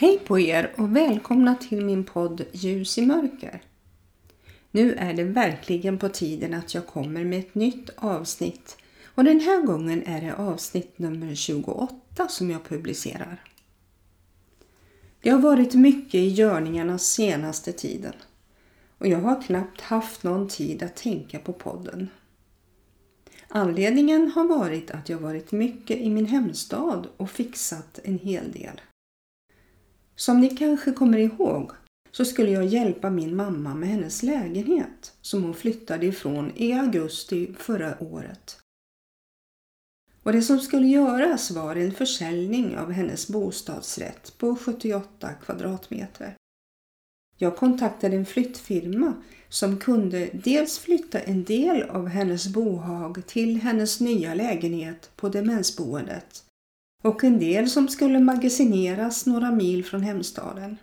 Hej på er och välkomna till min podd Ljus i mörker. Nu är det verkligen på tiden att jag kommer med ett nytt avsnitt och den här gången är det avsnitt nummer 28 som jag publicerar. Det har varit mycket i görningarna senaste tiden och jag har knappt haft någon tid att tänka på podden. Anledningen har varit att jag varit mycket i min hemstad och fixat en hel del. Som ni kanske kommer ihåg så skulle jag hjälpa min mamma med hennes lägenhet som hon flyttade ifrån i augusti förra året. Och det som skulle göras var en försäljning av hennes bostadsrätt på 78 kvadratmeter. Jag kontaktade en flyttfirma som kunde dels flytta en del av hennes bohag till hennes nya lägenhet på demensboendet och en del som skulle magasineras några mil från hemstaden.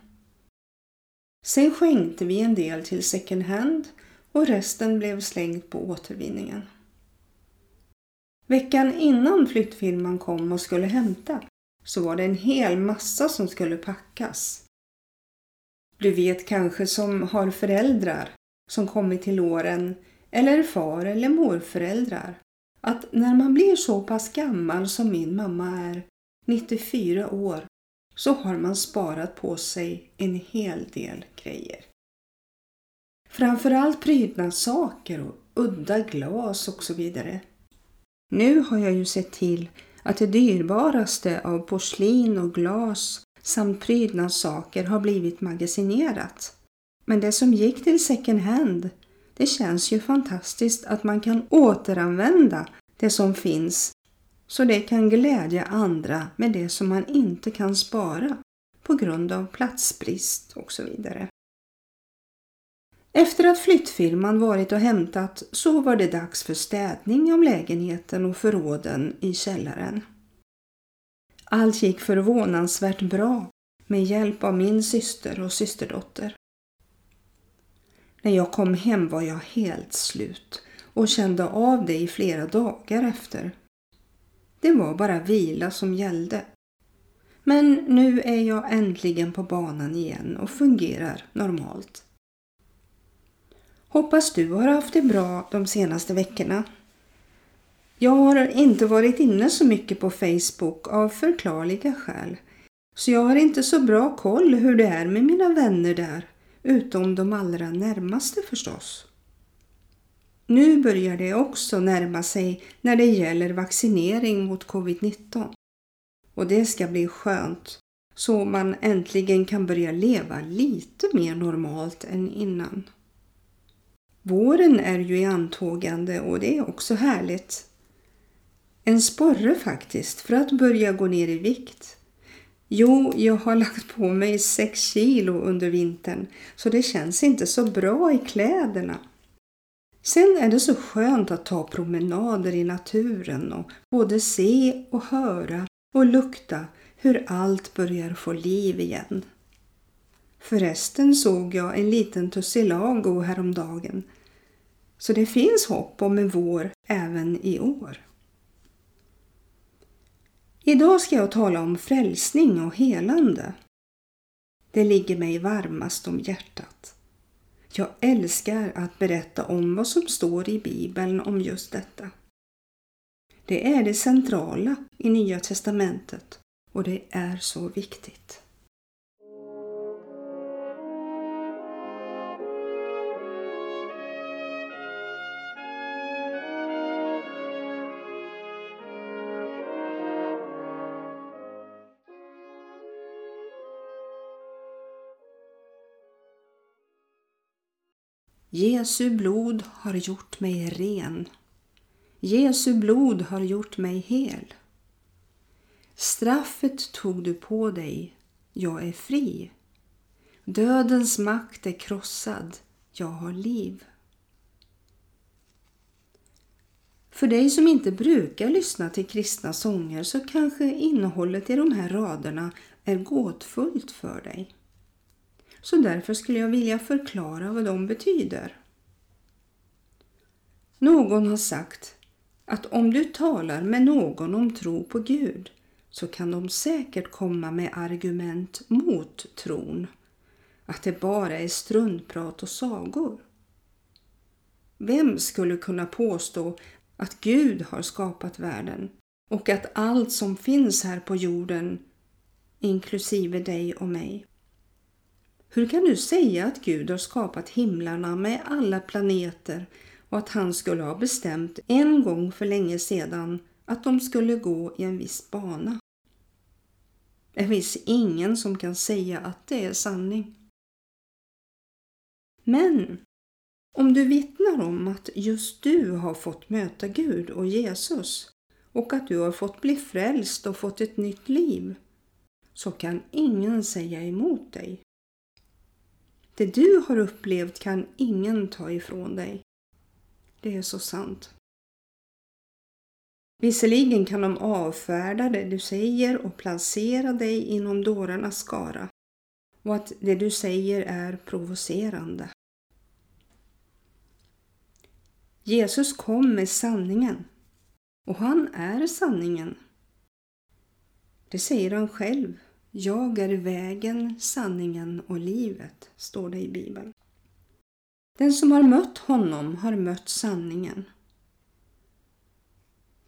Sen skänkte vi en del till second hand och resten blev slängt på återvinningen. Veckan innan flyttfirman kom och skulle hämta så var det en hel massa som skulle packas. Du vet kanske som har föräldrar som kommit till åren eller far eller morföräldrar att när man blir så pass gammal som min mamma är, 94 år, så har man sparat på sig en hel del grejer. Framförallt prydnadssaker och udda glas och så vidare. Nu har jag ju sett till att det dyrbaraste av porslin och glas samt prydnadssaker har blivit magasinerat. Men det som gick till second hand, det känns ju fantastiskt att man kan återanvända det som finns så det kan glädja andra med det som man inte kan spara på grund av platsbrist och så vidare. Efter att flyttfirman varit och hämtat så var det dags för städning av lägenheten och förråden i källaren. Allt gick förvånansvärt bra med hjälp av min syster och systerdotter. När jag kom hem var jag helt slut och kände av det i flera dagar efter. Det var bara vila som gällde. Men nu är jag äntligen på banan igen och fungerar normalt. Hoppas du har haft det bra de senaste veckorna. Jag har inte varit inne så mycket på Facebook av förklarliga skäl. Så jag har inte så bra koll hur det är med mina vänner där, utom de allra närmaste förstås. Nu börjar det också närma sig när det gäller vaccinering mot covid-19. Och det ska bli skönt så man äntligen kan börja leva lite mer normalt än innan. Våren är ju i antågande och det är också härligt. En sporre faktiskt för att börja gå ner i vikt. Jo, jag har lagt på mig 6 kilo under vintern så det känns inte så bra i kläderna. Sen är det så skönt att ta promenader i naturen och både se och höra och lukta hur allt börjar få liv igen. Förresten såg jag en liten tussilago häromdagen. Så det finns hopp om en vår även i år. Idag ska jag tala om frälsning och helande. Det ligger mig varmast om hjärtat. Jag älskar att berätta om vad som står i Bibeln om just detta. Det är det centrala i Nya testamentet och det är så viktigt. Jesu blod har gjort mig ren. Jesu blod har gjort mig hel. Straffet tog du på dig, jag är fri. Dödens makt är krossad, jag har liv. För dig som inte brukar lyssna till kristna sånger så kanske innehållet i de här raderna är gåtfullt för dig. Så därför skulle jag vilja förklara vad de betyder. Någon har sagt att om du talar med någon om tro på Gud så kan de säkert komma med argument mot tron. Att det bara är struntprat och sagor. Vem skulle kunna påstå att Gud har skapat världen och att allt som finns här på jorden, inklusive dig och mig. Hur kan du säga att Gud har skapat himlarna med alla planeter och att han skulle ha bestämt en gång för länge sedan att de skulle gå i en viss bana? Det finns ingen som kan säga att det är sanning. Men om du vittnar om att just du har fått möta Gud och Jesus och att du har fått bli frälst och fått ett nytt liv så kan ingen säga emot dig. Det du har upplevt kan ingen ta ifrån dig. Det är så sant. Visserligen kan de avfärda det du säger och placera dig inom dårarnas skara och att det du säger är provocerande. Jesus kom med sanningen och han är sanningen. Det säger han själv. Jag är vägen, sanningen och livet, står det i Bibeln. Den som har mött honom har mött sanningen.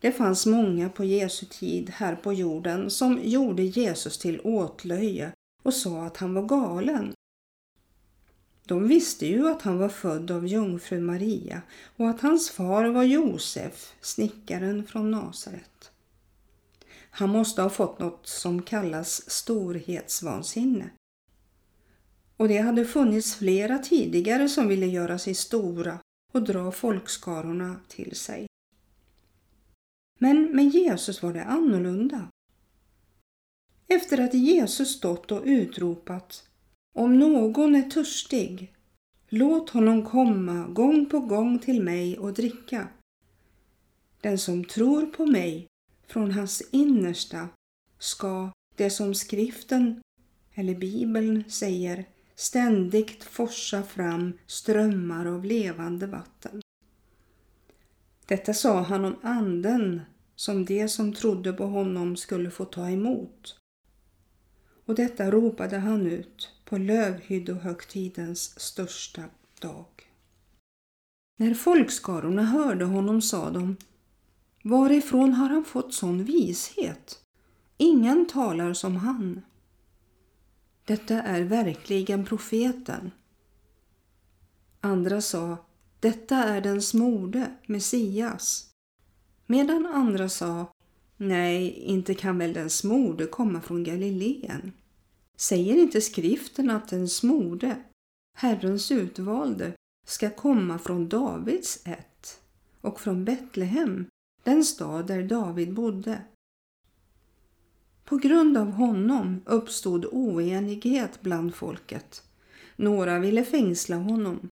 Det fanns många på Jesu tid här på jorden som gjorde Jesus till åtlöje och sa att han var galen. De visste ju att han var född av jungfru Maria och att hans far var Josef, snickaren från Nasaret. Han måste ha fått något som kallas storhetsvansinne. Och det hade funnits flera tidigare som ville göra sig stora och dra folkskarorna till sig. Men med Jesus var det annorlunda. Efter att Jesus stått och utropat om någon är törstig, låt honom komma gång på gång till mig och dricka. Den som tror på mig, från hans innersta ska det som skriften eller bibeln säger ständigt forsa fram strömmar av levande vatten. Detta sa han om anden som de som trodde på honom skulle få ta emot. Och detta ropade han ut på lövhyddohögtidens största dag. När folkskarorna hörde honom sa de Varifrån har han fått sån vishet? Ingen talar som han. Detta är verkligen profeten. Andra sa Detta är den smorde, Messias. Medan andra sa Nej, inte kan väl den smorde komma från Galileen. Säger inte skriften att den smorde, Herrens utvalde, ska komma från Davids ett och från Betlehem, den stad där David bodde? På grund av honom uppstod oenighet bland folket. Några ville fängsla honom,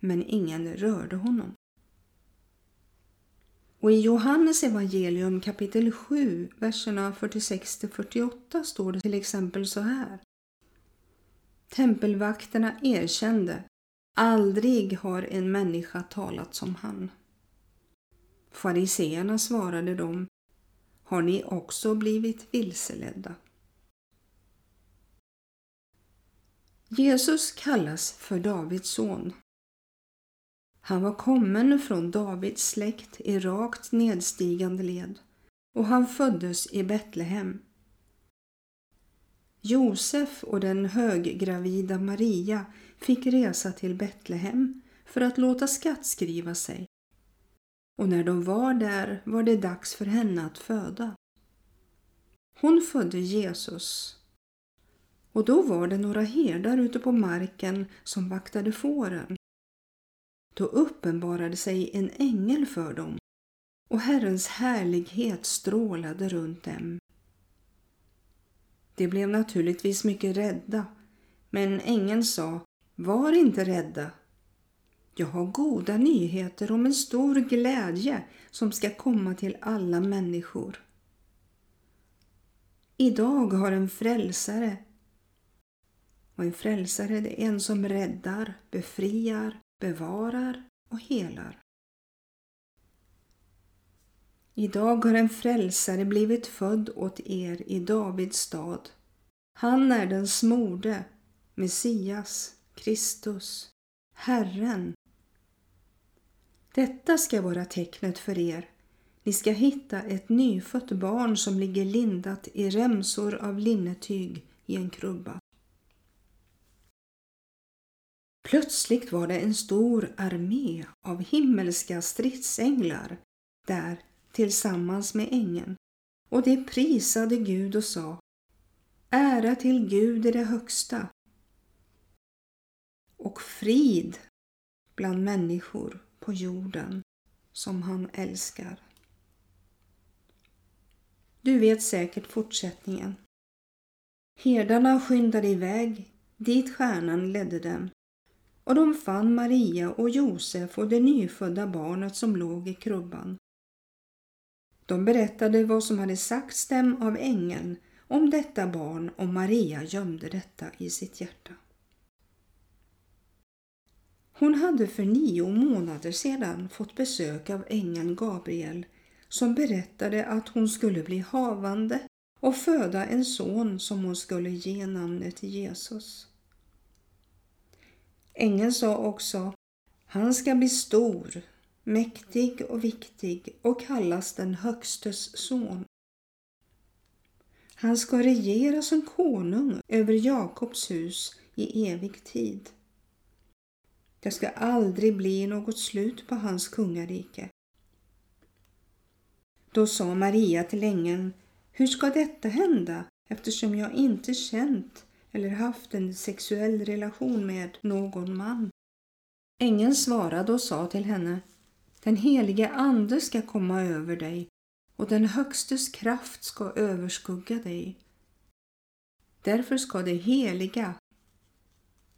men ingen rörde honom. Och i Johannes evangelium kapitel 7, verserna 46-48 står det till exempel så här. Tempelvakterna erkände, aldrig har en människa talat som han. Fariseerna svarade dem, har ni också blivit vilseledda? Jesus kallas för Davids son han var kommen från Davids släkt i rakt nedstigande led och han föddes i Betlehem. Josef och den höggravida Maria fick resa till Betlehem för att låta skattskriva sig. Och när de var där var det dags för henne att föda. Hon födde Jesus. Och då var det några herdar ute på marken som vaktade fåren. Då uppenbarade sig en ängel för dem och Herrens härlighet strålade runt dem. De blev naturligtvis mycket rädda, men ängeln sa Var inte rädda. Jag har goda nyheter om en stor glädje som ska komma till alla människor. Idag har en frälsare och en frälsare är en som räddar, befriar bevarar och helar. Idag har en frälsare blivit född åt er i Davids stad. Han är den smorde, Messias, Kristus, Herren. Detta ska vara tecknet för er. Ni ska hitta ett nyfött barn som ligger lindat i remsor av linnetyg i en krubba. Plötsligt var det en stor armé av himmelska stridsänglar där tillsammans med ängeln och de prisade Gud och sa Ära till Gud i det högsta och frid bland människor på jorden som han älskar. Du vet säkert fortsättningen. Herdarna skyndade iväg dit stjärnan ledde dem och de fann Maria och Josef och det nyfödda barnet som låg i krubban. De berättade vad som hade sagts dem av ängeln om detta barn och Maria gömde detta i sitt hjärta. Hon hade för nio månader sedan fått besök av ängeln Gabriel som berättade att hon skulle bli havande och föda en son som hon skulle ge namnet Jesus. Ängeln sa också, han ska bli stor, mäktig och viktig och kallas den Högstes son. Han ska regera som konung över Jakobs hus i evig tid. Det ska aldrig bli något slut på hans kungarike. Då sa Maria till ängeln, hur ska detta hända eftersom jag inte känt eller haft en sexuell relation med någon man? Ängeln svarade och sa till henne, den helige Ande ska komma över dig och den Högstes kraft ska överskugga dig. Därför ska det heliga,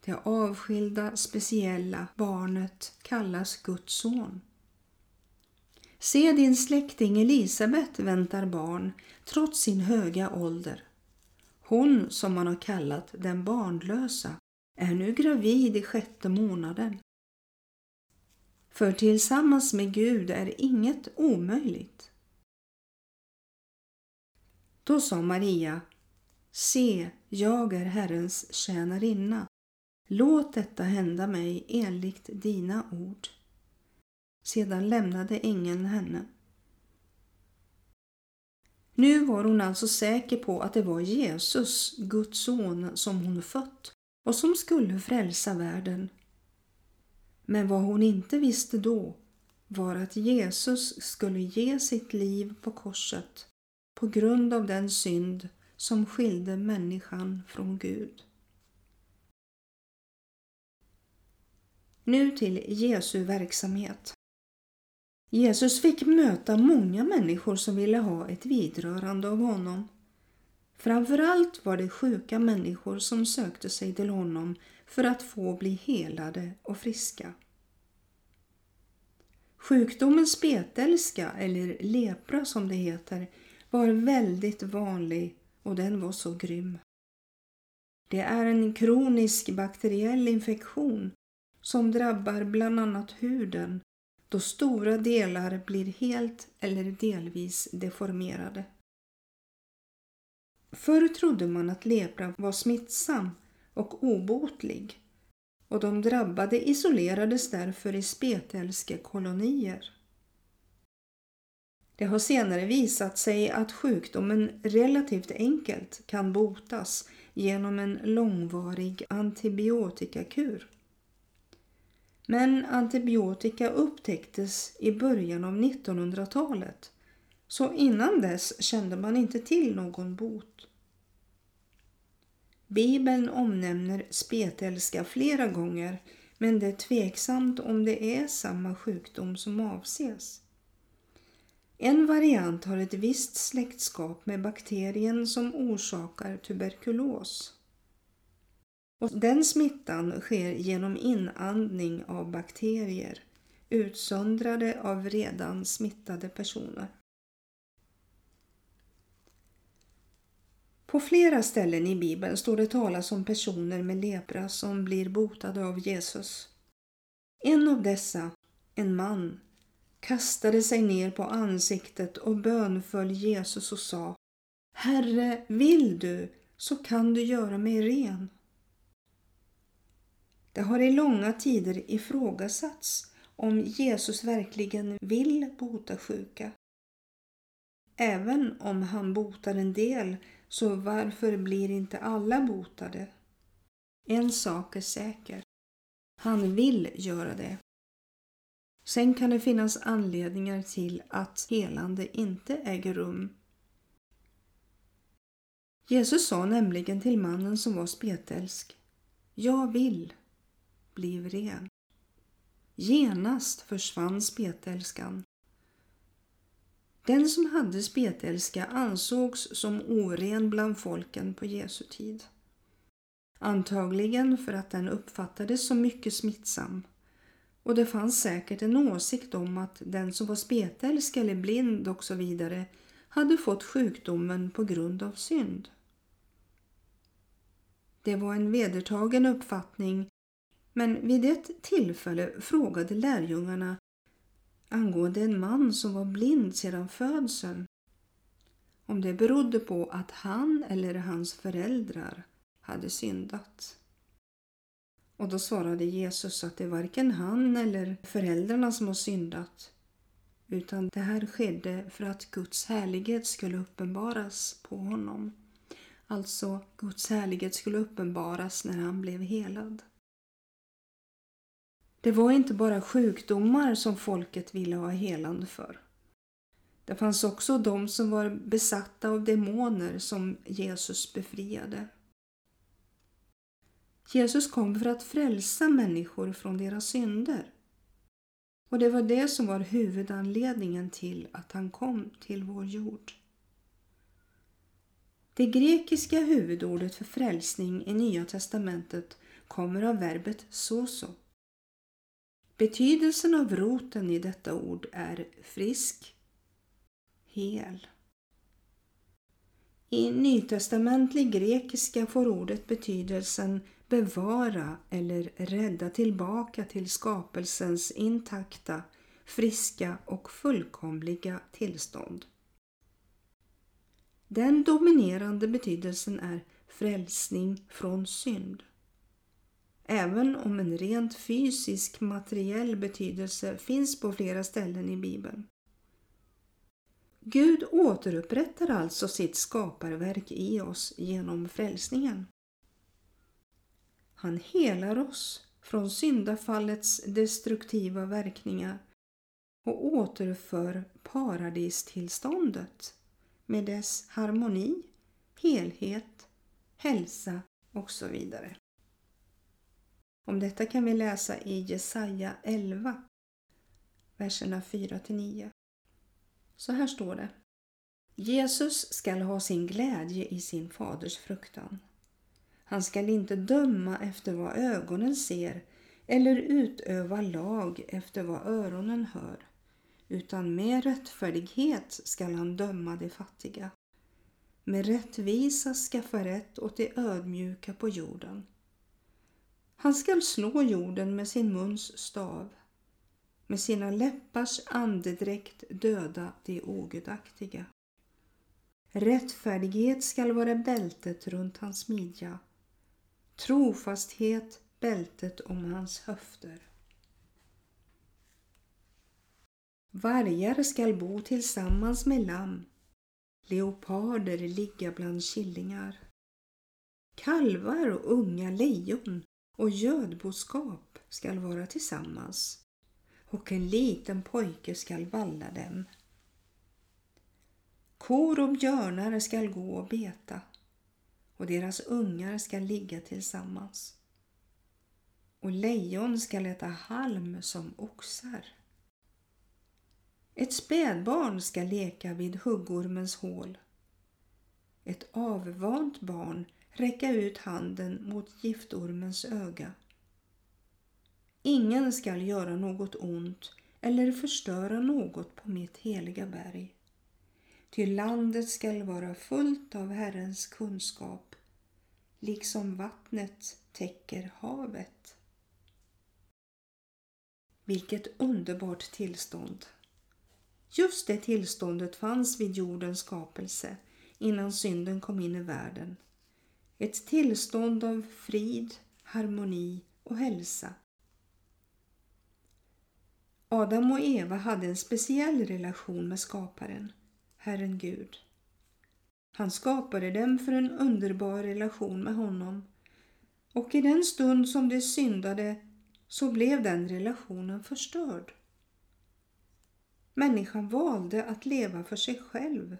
det avskilda, speciella barnet kallas Guds son. Se din släkting Elisabet väntar barn trots sin höga ålder. Hon som man har kallat den barnlösa är nu gravid i sjätte månaden. För tillsammans med Gud är inget omöjligt. Då sa Maria, se, jag är Herrens tjänarinna. Låt detta hända mig enligt dina ord. Sedan lämnade ängeln henne. Nu var hon alltså säker på att det var Jesus, Guds son, som hon fött och som skulle frälsa världen. Men vad hon inte visste då var att Jesus skulle ge sitt liv på korset på grund av den synd som skilde människan från Gud. Nu till Jesu verksamhet. Jesus fick möta många människor som ville ha ett vidrörande av honom. Framförallt var det sjuka människor som sökte sig till honom för att få bli helade och friska. Sjukdomen spetälska, eller lepra som det heter, var väldigt vanlig och den var så grym. Det är en kronisk bakteriell infektion som drabbar bland annat huden då stora delar blir helt eller delvis deformerade. Förr trodde man att lepra var smittsam och obotlig och de drabbade isolerades därför i spetälskekolonier. Det har senare visat sig att sjukdomen relativt enkelt kan botas genom en långvarig antibiotikakur. Men antibiotika upptäcktes i början av 1900-talet så innan dess kände man inte till någon bot. Bibeln omnämner spetälska flera gånger men det är tveksamt om det är samma sjukdom som avses. En variant har ett visst släktskap med bakterien som orsakar tuberkulos. Och den smittan sker genom inandning av bakterier utsöndrade av redan smittade personer. På flera ställen i Bibeln står det talas om personer med lepra som blir botade av Jesus. En av dessa, en man, kastade sig ner på ansiktet och bönföll Jesus och sa Herre, vill du så kan du göra mig ren. Det har i långa tider ifrågasatts om Jesus verkligen vill bota sjuka. Även om han botar en del, så varför blir inte alla botade? En sak är säker. Han vill göra det. Sen kan det finnas anledningar till att helande inte äger rum. Jesus sa nämligen till mannen som var spetälsk. Jag vill bli ren. Genast försvann spetälskan. Den som hade spetälska ansågs som oren bland folken på Jesu tid. Antagligen för att den uppfattades som mycket smittsam. Och det fanns säkert en åsikt om att den som var spetälsk eller blind och så vidare hade fått sjukdomen på grund av synd. Det var en vedertagen uppfattning men vid ett tillfälle frågade lärjungarna angående en man som var blind sedan födseln om det berodde på att han eller hans föräldrar hade syndat. Och då svarade Jesus att det är varken han eller föräldrarna som har syndat utan det här skedde för att Guds härlighet skulle uppenbaras på honom. Alltså Guds härlighet skulle uppenbaras när han blev helad. Det var inte bara sjukdomar som folket ville ha helande för. Det fanns också de som var besatta av demoner som Jesus befriade. Jesus kom för att frälsa människor från deras synder. Och det var det som var huvudanledningen till att han kom till vår jord. Det grekiska huvudordet för frälsning i Nya testamentet kommer av verbet soso. Betydelsen av roten i detta ord är frisk, hel. I nytestamentlig grekiska får ordet betydelsen bevara eller rädda tillbaka till skapelsens intakta, friska och fullkomliga tillstånd. Den dominerande betydelsen är frälsning från synd. Även om en rent fysisk materiell betydelse finns på flera ställen i Bibeln. Gud återupprättar alltså sitt skaparverk i oss genom frälsningen. Han helar oss från syndafallets destruktiva verkningar och återför paradistillståndet med dess harmoni, helhet, hälsa och så vidare. Om detta kan vi läsa i Jesaja 11, verserna 4-9. Så här står det. Jesus skall ha sin glädje i sin faders fruktan. Han skall inte döma efter vad ögonen ser eller utöva lag efter vad öronen hör, utan med rättfärdighet skall han döma de fattiga. Med rättvisa skaffa rätt åt de ödmjuka på jorden. Han skall slå jorden med sin muns stav, med sina läppars andedräkt döda de ogudaktiga. Rättfärdighet skall vara bältet runt hans midja, trofasthet bältet om hans höfter. Vargar skall bo tillsammans med lamm, leoparder ligga bland killingar. Kalvar och unga lejon och gödboskap skall vara tillsammans och en liten pojke skall valla dem. Kor och björnar skall gå och beta och deras ungar skall ligga tillsammans. Och lejon skall äta halm som oxar. Ett spädbarn skall leka vid huggormens hål. Ett avvant barn räcka ut handen mot giftormens öga. Ingen skall göra något ont eller förstöra något på mitt heliga berg. Ty landet skall vara fullt av Herrens kunskap, liksom vattnet täcker havet. Vilket underbart tillstånd! Just det tillståndet fanns vid jordens skapelse innan synden kom in i världen. Ett tillstånd av frid, harmoni och hälsa. Adam och Eva hade en speciell relation med skaparen, Herren Gud. Han skapade dem för en underbar relation med honom och i den stund som de syndade så blev den relationen förstörd. Människan valde att leva för sig själv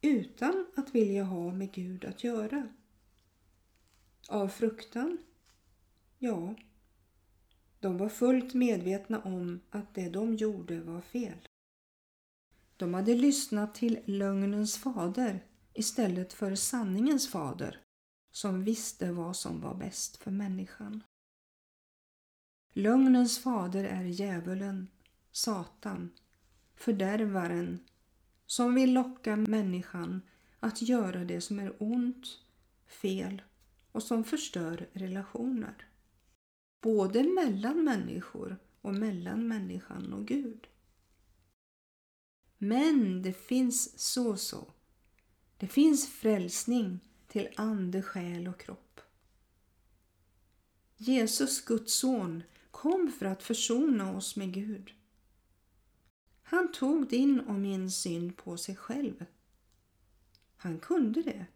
utan att vilja ha med Gud att göra. Av fruktan? Ja, de var fullt medvetna om att det de gjorde var fel. De hade lyssnat till lögnens fader istället för sanningens fader som visste vad som var bäst för människan. Lögnens fader är djävulen, Satan, fördärvaren som vill locka människan att göra det som är ont, fel och som förstör relationer. Både mellan människor och mellan människan och Gud. Men det finns så så. Det finns frälsning till ande, själ och kropp. Jesus, Guds son, kom för att försona oss med Gud. Han tog din och min synd på sig själv. Han kunde det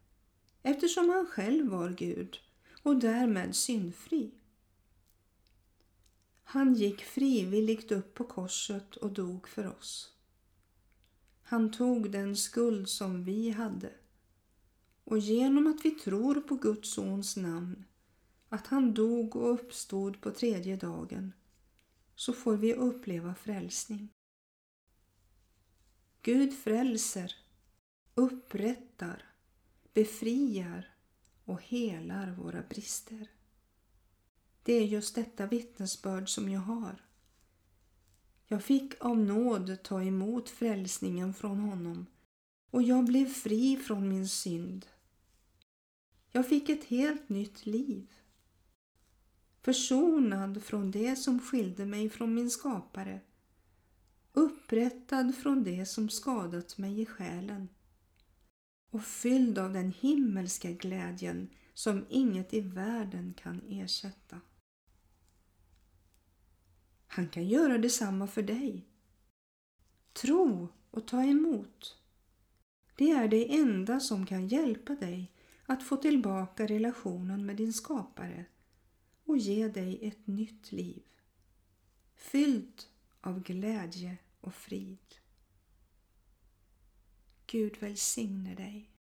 eftersom han själv var Gud och därmed syndfri. Han gick frivilligt upp på korset och dog för oss. Han tog den skuld som vi hade och genom att vi tror på Guds sons namn, att han dog och uppstod på tredje dagen, så får vi uppleva frälsning. Gud frälser, upprättar, befriar och helar våra brister. Det är just detta vittnesbörd som jag har. Jag fick av nåd ta emot frälsningen från honom och jag blev fri från min synd. Jag fick ett helt nytt liv. Försonad från det som skilde mig från min skapare. Upprättad från det som skadat mig i själen. Och fylld av den himmelska glädjen som inget i världen kan ersätta. Han kan göra detsamma för dig. Tro och ta emot. Det är det enda som kan hjälpa dig att få tillbaka relationen med din skapare och ge dig ett nytt liv. Fyllt av glädje och frid. Gud välsigne dig.